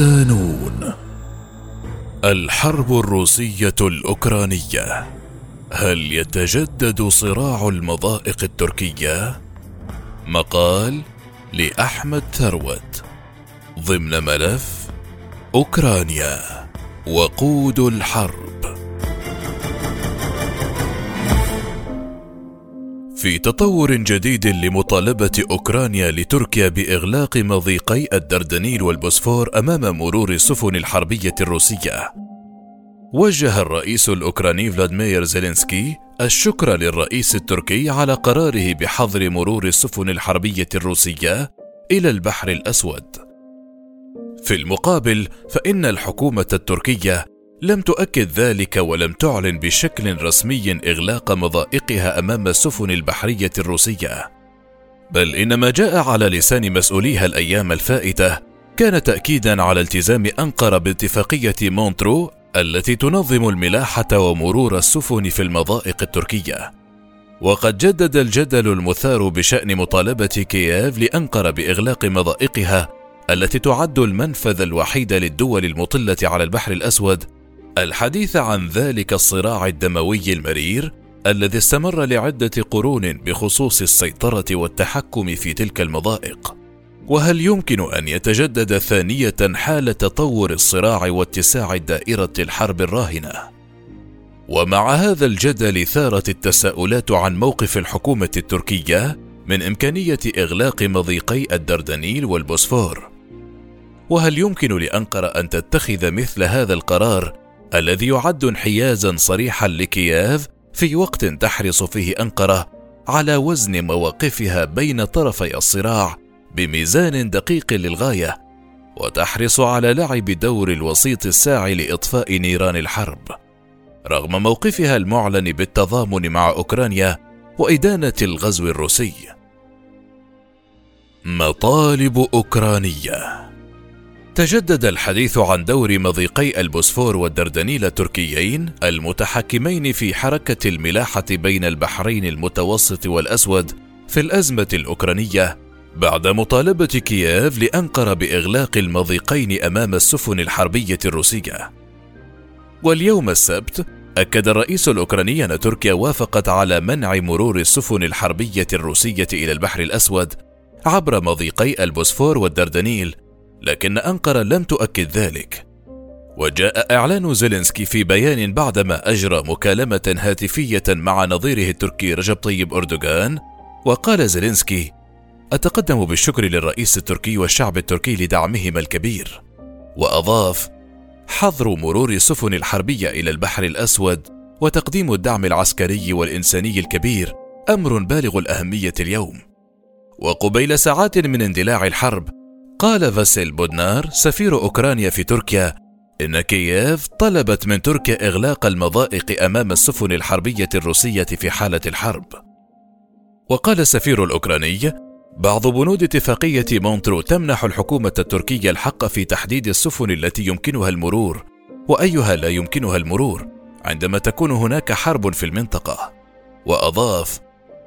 صدانون الحرب الروسية الأوكرانية. هل يتجدد صراع المضائق التركية؟ مقال لأحمد ثروت. ضمن ملف أوكرانيا وقود الحرب. في تطور جديد لمطالبة أوكرانيا لتركيا بإغلاق مضيقي الدردنيل والبوسفور أمام مرور السفن الحربية الروسية. وجه الرئيس الأوكراني فلاديمير زيلينسكي الشكر للرئيس التركي على قراره بحظر مرور السفن الحربية الروسية إلى البحر الأسود. في المقابل فإن الحكومة التركية لم تؤكد ذلك ولم تعلن بشكل رسمي إغلاق مضائقها أمام السفن البحرية الروسية. بل إنما جاء على لسان مسؤوليها الأيام الفائتة كان تاكيدا على التزام أنقرة باتفاقية مونترو التي تنظم الملاحة ومرور السفن في المضائق التركية. وقد جدد الجدل المثار بشأن مطالبة كييف لأنقرة بإغلاق مضائقها التي تعد المنفذ الوحيد للدول المطلة على البحر الأسود الحديث عن ذلك الصراع الدموي المرير الذي استمر لعدة قرون بخصوص السيطرة والتحكم في تلك المضائق. وهل يمكن أن يتجدد ثانية حال تطور الصراع واتساع دائرة الحرب الراهنة؟ ومع هذا الجدل ثارت التساؤلات عن موقف الحكومة التركية من إمكانية إغلاق مضيقي الدردنيل والبوسفور. وهل يمكن لأنقرة أن تتخذ مثل هذا القرار الذي يعد انحيازا صريحا لكييف في وقت تحرص فيه أنقرة على وزن مواقفها بين طرفي الصراع بميزان دقيق للغاية وتحرص على لعب دور الوسيط الساعي لإطفاء نيران الحرب. رغم موقفها المعلن بالتضامن مع أوكرانيا وإدانة الغزو الروسي. مطالب أوكرانية تجدد الحديث عن دور مضيقي البوسفور والدردنيل التركيين المتحكمين في حركة الملاحة بين البحرين المتوسط والأسود في الأزمة الأوكرانية بعد مطالبة كييف لأنقرة بإغلاق المضيقين أمام السفن الحربية الروسية. واليوم السبت أكد الرئيس الأوكراني أن تركيا وافقت على منع مرور السفن الحربية الروسية إلى البحر الأسود عبر مضيقي البوسفور والدردنيل لكن أنقرة لم تؤكد ذلك. وجاء إعلان زيلينسكي في بيان بعدما أجرى مكالمة هاتفية مع نظيره التركي رجب طيب أردوغان وقال زيلينسكي أتقدم بالشكر للرئيس التركي والشعب التركي لدعمهما الكبير. وأضاف حظر مرور السفن الحربية إلى البحر الأسود وتقديم الدعم العسكري والإنساني الكبير أمر بالغ الأهمية اليوم. وقبيل ساعات من اندلاع الحرب قال فاسيل بودنار سفير أوكرانيا في تركيا إن كييف طلبت من تركيا إغلاق المضائق أمام السفن الحربية الروسية في حالة الحرب. وقال السفير الأوكراني: بعض بنود اتفاقية مونترو تمنح الحكومة التركية الحق في تحديد السفن التي يمكنها المرور، وأيها لا يمكنها المرور، عندما تكون هناك حرب في المنطقة. وأضاف: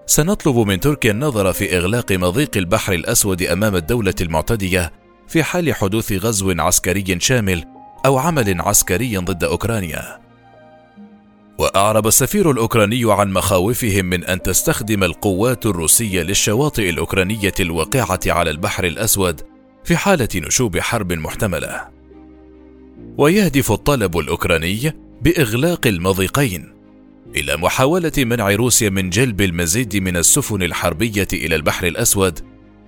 سنطلب من تركيا النظر في إغلاق مضيق البحر الأسود أمام الدولة المعتدية في حال حدوث غزو عسكري شامل أو عمل عسكري ضد أوكرانيا. وأعرب السفير الأوكراني عن مخاوفهم من أن تستخدم القوات الروسية للشواطئ الأوكرانية الواقعة على البحر الأسود في حالة نشوب حرب محتملة. ويهدف الطلب الأوكراني بإغلاق المضيقين إلى محاولة منع روسيا من جلب المزيد من السفن الحربية إلى البحر الأسود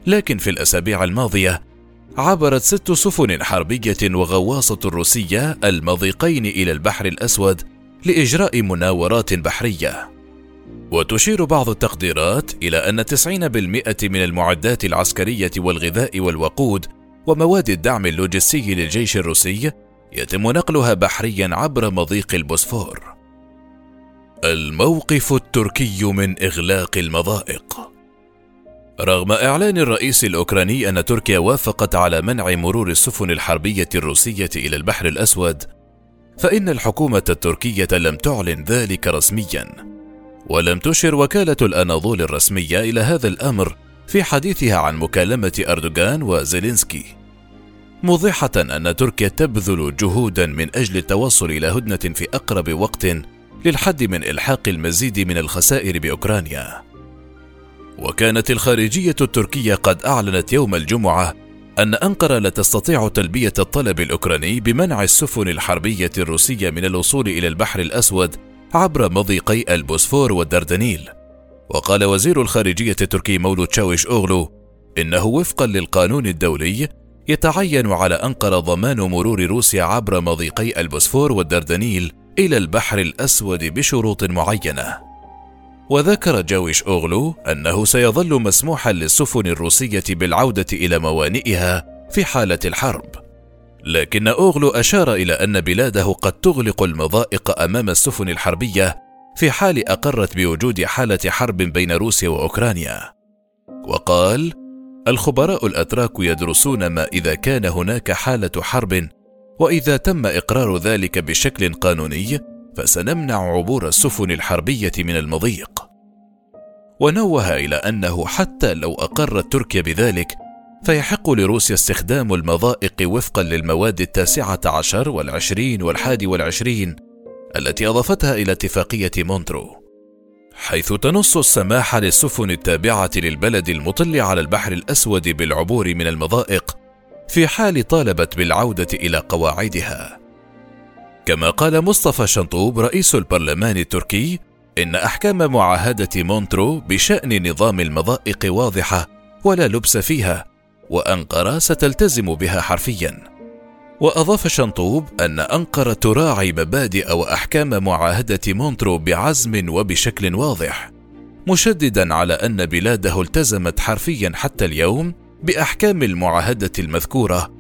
لكن في الأسابيع الماضية عبرت ست سفن حربية وغواصة روسية المضيقين إلى البحر الأسود لإجراء مناورات بحرية. وتشير بعض التقديرات إلى أن 90% من المعدات العسكرية والغذاء والوقود ومواد الدعم اللوجستي للجيش الروسي يتم نقلها بحريا عبر مضيق البوسفور. الموقف التركي من إغلاق المضائق. رغم إعلان الرئيس الأوكراني أن تركيا وافقت على منع مرور السفن الحربية الروسية إلى البحر الأسود فإن الحكومة التركية لم تعلن ذلك رسميا. ولم تشر وكالة الأناضول الرسمية إلى هذا الأمر في حديثها عن مكالمة أردوغان وزيلينسكي. موضحة أن تركيا تبذل جهودا من أجل التوصل إلى هدنة في أقرب وقت للحد من إلحاق المزيد من الخسائر بأوكرانيا. وكانت الخارجية التركية قد أعلنت يوم الجمعة أن أنقرة لا تستطيع تلبية الطلب الأوكراني بمنع السفن الحربية الروسية من الوصول إلى البحر الأسود عبر مضيقي البوسفور والدردنيل. وقال وزير الخارجية التركي مولود شاويش أوغلو إنه وفقا للقانون الدولي يتعين على أنقرة ضمان مرور روسيا عبر مضيقي البوسفور والدردنيل إلى البحر الأسود بشروط معينة. وذكر جاويش أوغلو أنه سيظل مسموحا للسفن الروسية بالعودة إلى موانئها في حالة الحرب. لكن أوغلو أشار إلى أن بلاده قد تغلق المضائق أمام السفن الحربية في حال أقرت بوجود حالة حرب بين روسيا وأوكرانيا. وقال: الخبراء الأتراك يدرسون ما إذا كان هناك حالة حرب وإذا تم إقرار ذلك بشكل قانوني فسنمنع عبور السفن الحربية من المضيق. ونوه إلى أنه حتى لو أقرت تركيا بذلك فيحق لروسيا استخدام المضائق وفقا للمواد التاسعة عشر والعشرين والحادي والعشرين التي أضافتها إلى اتفاقية مونترو حيث تنص السماح للسفن التابعة للبلد المطل على البحر الأسود بالعبور من المضائق في حال طالبت بالعودة إلى قواعدها. كما قال مصطفى شنطوب رئيس البرلمان التركي إن أحكام معاهدة مونترو بشأن نظام المضائق واضحة ولا لبس فيها، وأنقرة ستلتزم بها حرفيًا. وأضاف شنطوب أن أنقرة تراعي مبادئ وأحكام معاهدة مونترو بعزم وبشكل واضح، مشددا على أن بلاده التزمت حرفيا حتى اليوم بأحكام المعاهدة المذكورة،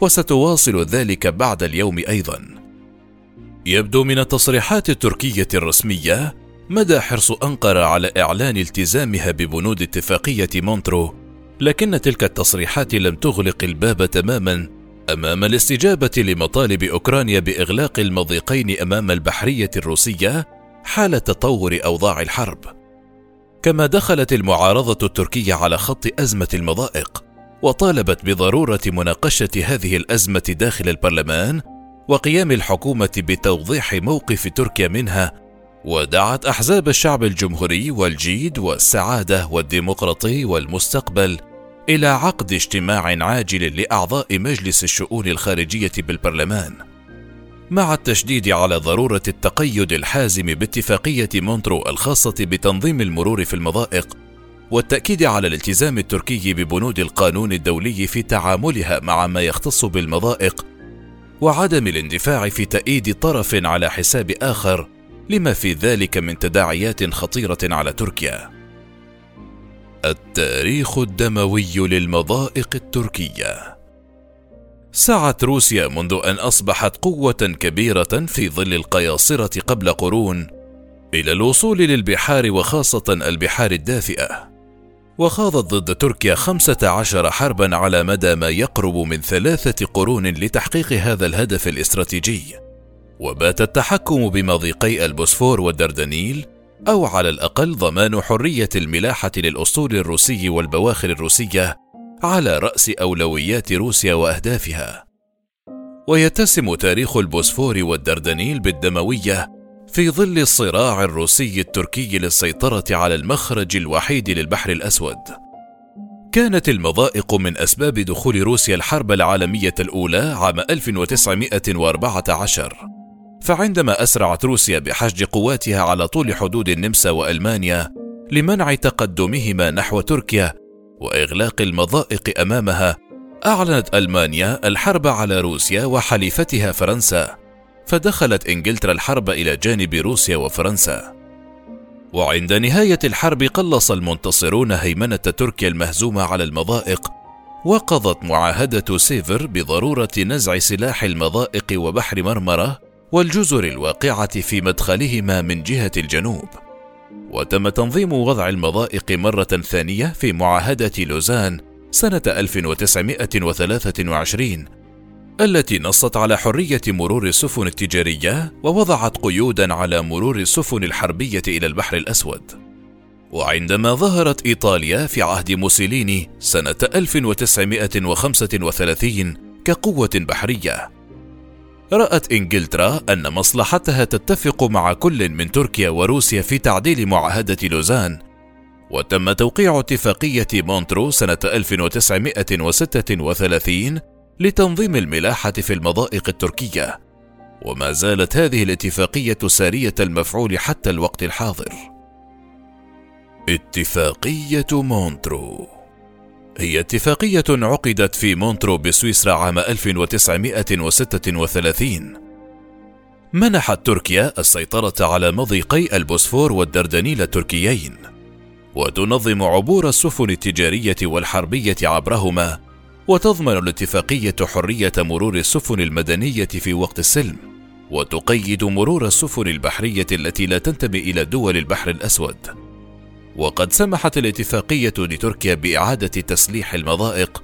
وستواصل ذلك بعد اليوم أيضا. يبدو من التصريحات التركية الرسمية مدى حرص أنقرة على إعلان التزامها ببنود اتفاقية مونترو، لكن تلك التصريحات لم تغلق الباب تماما أمام الاستجابة لمطالب أوكرانيا بإغلاق المضيقين أمام البحرية الروسية حال تطور أوضاع الحرب كما دخلت المعارضة التركية على خط أزمة المضائق وطالبت بضرورة مناقشة هذه الأزمة داخل البرلمان وقيام الحكومة بتوضيح موقف تركيا منها ودعت أحزاب الشعب الجمهوري والجيد والسعادة والديمقراطي والمستقبل إلى عقد اجتماع عاجل لأعضاء مجلس الشؤون الخارجية بالبرلمان. مع التشديد على ضرورة التقيد الحازم باتفاقية مونترو الخاصة بتنظيم المرور في المضائق والتأكيد على الالتزام التركي ببنود القانون الدولي في تعاملها مع ما يختص بالمضائق وعدم الاندفاع في تأييد طرف على حساب آخر لما في ذلك من تداعيات خطيرة على تركيا. التاريخ الدموي للمضائق التركية سعت روسيا منذ أن أصبحت قوة كبيرة في ظل القياصرة قبل قرون إلى الوصول للبحار وخاصة البحار الدافئة. وخاضت ضد تركيا خمسة عشر حربا على مدى ما يقرب من ثلاثة قرون لتحقيق هذا الهدف الاستراتيجي. وبات التحكم بمضيقي البوسفور والدردنيل أو على الأقل ضمان حرية الملاحة للأسطول الروسي والبواخر الروسية على رأس أولويات روسيا وأهدافها. ويتسم تاريخ البوسفور والدردنيل بالدموية في ظل الصراع الروسي التركي للسيطرة على المخرج الوحيد للبحر الأسود. كانت المضائق من أسباب دخول روسيا الحرب العالمية الأولى عام 1914 فعندما أسرعت روسيا بحشد قواتها على طول حدود النمسا وألمانيا لمنع تقدمهما نحو تركيا وإغلاق المضائق أمامها أعلنت ألمانيا الحرب على روسيا وحليفتها فرنسا فدخلت إنجلترا الحرب إلى جانب روسيا وفرنسا وعند نهاية الحرب قلص المنتصرون هيمنة تركيا المهزومة على المضائق وقضت معاهدة سيفر بضرورة نزع سلاح المضائق وبحر مرمرة والجزر الواقعة في مدخلهما من جهة الجنوب. وتم تنظيم وضع المضائق مرة ثانية في معاهدة لوزان سنة 1923 التي نصت على حرية مرور السفن التجارية ووضعت قيودا على مرور السفن الحربية إلى البحر الأسود. وعندما ظهرت إيطاليا في عهد موسوليني سنة 1935 كقوة بحرية. رأت إنجلترا أن مصلحتها تتفق مع كل من تركيا وروسيا في تعديل معاهدة لوزان، وتم توقيع اتفاقية مونترو سنة 1936 لتنظيم الملاحة في المضائق التركية، وما زالت هذه الاتفاقية سارية المفعول حتى الوقت الحاضر. اتفاقية مونترو. هي اتفاقية عقدت في مونترو بسويسرا عام 1936 منحت تركيا السيطرة على مضيقي البوسفور والدردنيل التركيين وتنظم عبور السفن التجارية والحربية عبرهما وتضمن الاتفاقية حرية مرور السفن المدنية في وقت السلم وتقيد مرور السفن البحرية التي لا تنتمي إلى دول البحر الأسود. وقد سمحت الاتفاقية لتركيا بإعادة تسليح المضائق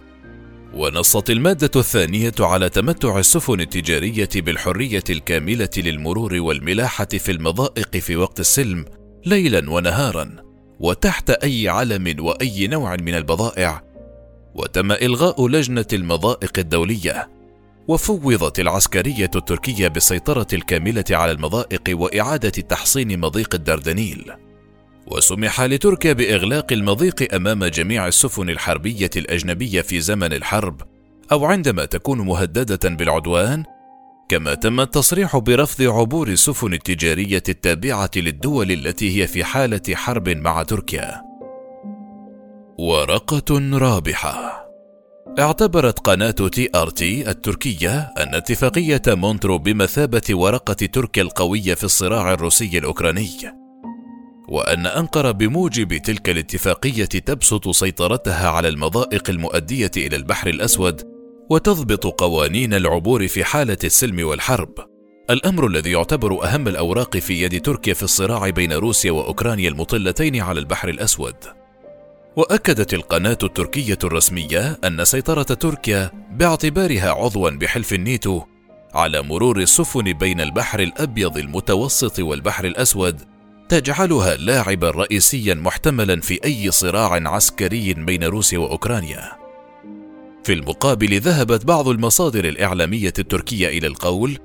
ونصت المادة الثانية على تمتع السفن التجارية بالحرية الكاملة للمرور والملاحة في المضائق في وقت السلم ليلا ونهارا وتحت أي علم وأي نوع من البضائع وتم إلغاء لجنة المضائق الدولية وفوضت العسكرية التركية بالسيطرة الكاملة على المضائق وإعادة تحصين مضيق الدردنيل. وسمح لتركيا بإغلاق المضيق أمام جميع السفن الحربية الأجنبية في زمن الحرب أو عندما تكون مهددة بالعدوان كما تم التصريح برفض عبور السفن التجارية التابعة للدول التي هي في حالة حرب مع تركيا. ورقة رابحة. اعتبرت قناة تي آر تي التركية أن اتفاقية مونترو بمثابة ورقة تركيا القوية في الصراع الروسي الأوكراني وأن أنقرة بموجب تلك الاتفاقية تبسط سيطرتها على المضائق المؤدية إلى البحر الأسود وتضبط قوانين العبور في حالة السلم والحرب. الأمر الذي يعتبر أهم الأوراق في يد تركيا في الصراع بين روسيا وأوكرانيا المطلتين على البحر الأسود. وأكدت القناة التركية الرسمية أن سيطرة تركيا باعتبارها عضوا بحلف النيتو على مرور السفن بين البحر الأبيض المتوسط والبحر الأسود تجعلها لاعبا رئيسيا محتملا في أي صراع عسكري بين روسيا وأوكرانيا. في المقابل ذهبت بعض المصادر الإعلامية التركية إلى القول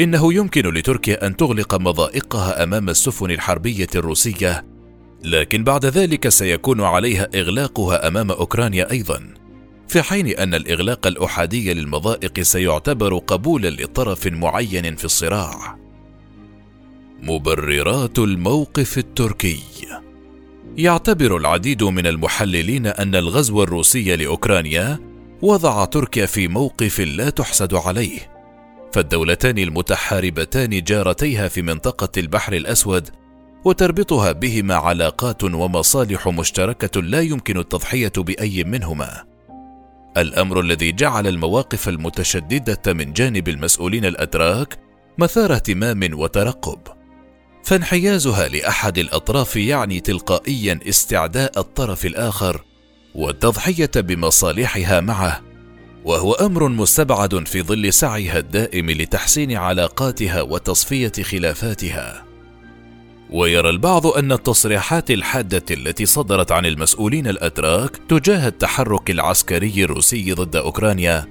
إنه يمكن لتركيا أن تغلق مضائقها أمام السفن الحربية الروسية لكن بعد ذلك سيكون عليها إغلاقها أمام أوكرانيا أيضا في حين أن الإغلاق الأحادي للمضائق سيعتبر قبولا لطرف معين في الصراع. مبررات الموقف التركي. يعتبر العديد من المحللين أن الغزو الروسي لأوكرانيا وضع تركيا في موقف لا تحسد عليه فالدولتان المتحاربتان جارتيها في منطقة البحر الأسود وتربطها بهما علاقات ومصالح مشتركة لا يمكن التضحية بأي منهما. الأمر الذي جعل المواقف المتشددة من جانب المسؤولين الاتراك مثار اهتمام وترقب. فانحيازها لأحد الأطراف يعني تلقائيا استعداء الطرف الآخر والتضحية بمصالحها معه وهو أمر مستبعد في ظل سعيها الدائم لتحسين علاقاتها وتصفية خلافاتها. ويرى البعض أن التصريحات الحادة التي صدرت عن المسؤولين الاتراك تجاه التحرك العسكري الروسي ضد أوكرانيا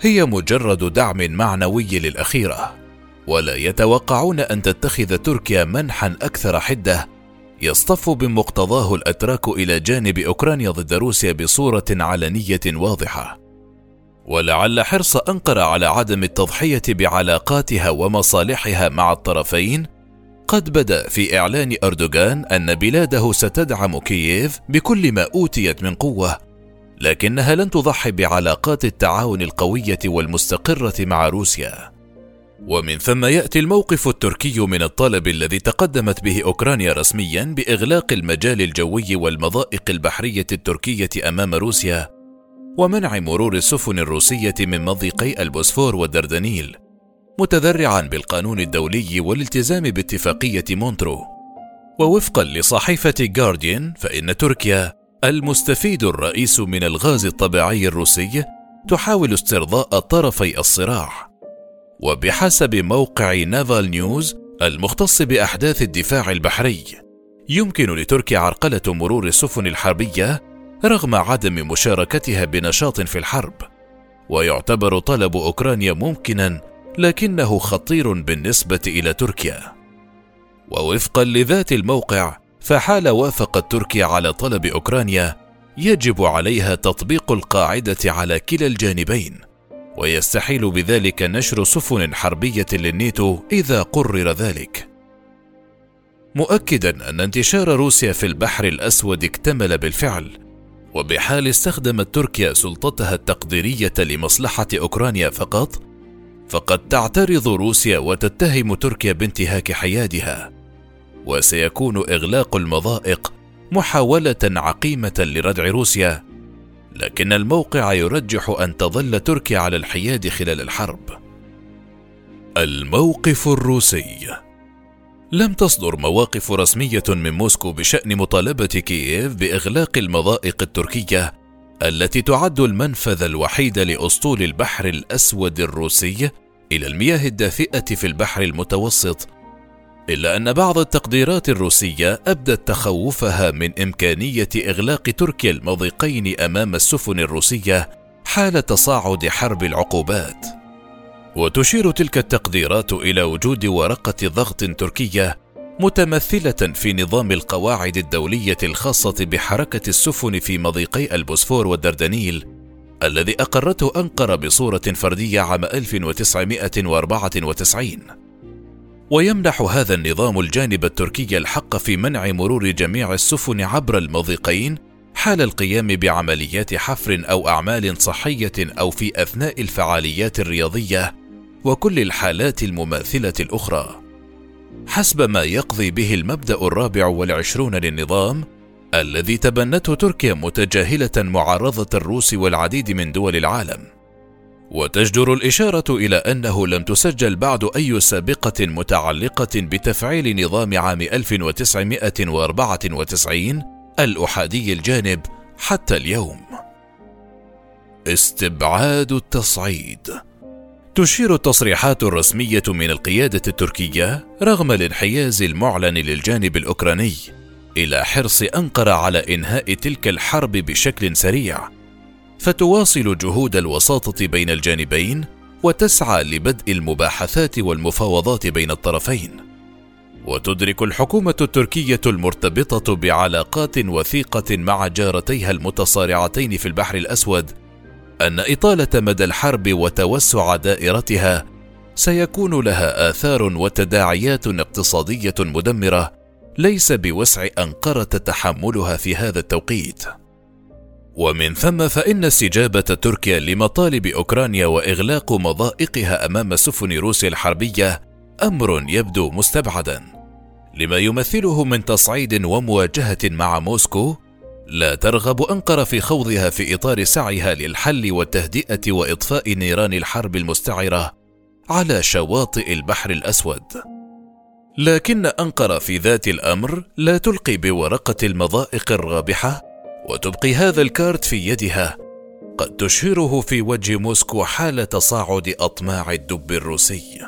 هي مجرد دعم معنوي للأخيرة. ولا يتوقعون أن تتخذ تركيا منحا أكثر حدة. يصطف بمقتضاه الأتراك إلى جانب أوكرانيا ضد روسيا بصورة علنية واضحة. ولعل حرص أنقرة على عدم التضحية بعلاقاتها ومصالحها مع الطرفين قد بدأ في إعلان أردوغان أن بلاده ستدعم كييف بكل ما أوتيت من قوة لكنها لن تضحي بعلاقات التعاون القوية والمستقرة مع روسيا. ومن ثم يأتي الموقف التركي من الطلب الذي تقدمت به أوكرانيا رسميا بإغلاق المجال الجوي والمضائق البحرية التركية أمام روسيا ومنع مرور السفن الروسية من مضيقي البوسفور والدردنيل متذرعا بالقانون الدولي والالتزام باتفاقية مونترو. ووفقا لصحيفة جارديان فإن تركيا المستفيد الرئيس من الغاز الطبيعي الروسي تحاول استرضاء طرفي الصراع. وبحسب موقع نافال نيوز المختص بأحداث الدفاع البحري يمكن لتركيا عرقلة مرور السفن الحربية رغم عدم مشاركتها بنشاط في الحرب. ويعتبر طلب أوكرانيا ممكنا لكنه خطير بالنسبة إلى تركيا. ووفقا لذات الموقع فحال وافقت تركيا على طلب أوكرانيا يجب عليها تطبيق القاعدة على كلا الجانبين. ويستحيل بذلك نشر سفن حربية للنيتو إذا قرر ذلك. مؤكدا أن انتشار روسيا في البحر الأسود اكتمل بالفعل وبحال استخدمت تركيا سلطتها التقديرية لمصلحة أوكرانيا فقط فقد تعترض روسيا وتتهم تركيا بانتهاك حيادها وسيكون إغلاق المضائق محاولة عقيمة لردع روسيا لكن الموقع يرجح أن تظل تركيا على الحياد خلال الحرب. الموقف الروسي. لم تصدر مواقف رسمية من موسكو بشأن مطالبة كييف بإغلاق المضائق التركية التي تعد المنفذ الوحيد لأسطول البحر الأسود الروسي إلى المياه الدافئة في البحر المتوسط إلا أن بعض التقديرات الروسية أبدت تخوفها من إمكانية إغلاق تركيا المضيقين أمام السفن الروسية حال تصاعد حرب العقوبات. وتشير تلك التقديرات إلى وجود ورقة ضغط تركية متمثلة في نظام القواعد الدولية الخاصة بحركة السفن في مضيقي البوسفور والدردنيل الذي أقرته أنقرة بصورة فردية عام 1994 ويمنح هذا النظام الجانب التركي الحق في منع مرور جميع السفن عبر المضيقين حال القيام بعمليات حفر أو أعمال صحية أو في أثناء الفعاليات الرياضية وكل الحالات المماثلة الأخرى. حسب ما يقضي به المبدأ الرابع والعشرون للنظام الذي تبنته تركيا متجاهلة معارضة الروس والعديد من دول العالم. وتجدر الإشارة إلى أنه لم تسجل بعد أي سابقة متعلقة بتفعيل نظام عام 1994 الأحادي الجانب حتى اليوم. استبعاد التصعيد تشير التصريحات الرسمية من القيادة التركية رغم الانحياز المعلن للجانب الأوكراني إلى حرص أنقرة على إنهاء تلك الحرب بشكل سريع فتواصل جهود الوساطة بين الجانبين وتسعى لبدء المباحثات والمفاوضات بين الطرفين. وتدرك الحكومة التركية المرتبطة بعلاقات وثيقة مع جارتيها المتصارعتين في البحر الأسود أن إطالة مدى الحرب وتوسع دائرتها سيكون لها آثار وتداعيات اقتصادية مدمرة ليس بوسع أنقرة تحملها في هذا التوقيت. ومن ثم فإن استجابة تركيا لمطالب أوكرانيا وإغلاق مضائقها أمام سفن روسيا الحربية أمر يبدو مستبعدا. لما يمثله من تصعيد ومواجهة مع موسكو لا ترغب أنقرة في خوضها في إطار سعيها للحل والتهدئة وإطفاء نيران الحرب المستعرة على شواطئ البحر الأسود. لكن أنقرة في ذات الأمر لا تلقي بورقة المضائق الرابحة وتبقي هذا الكارت في يدها. قد تشهره في وجه موسكو حال تصاعد أطماع الدب الروسي.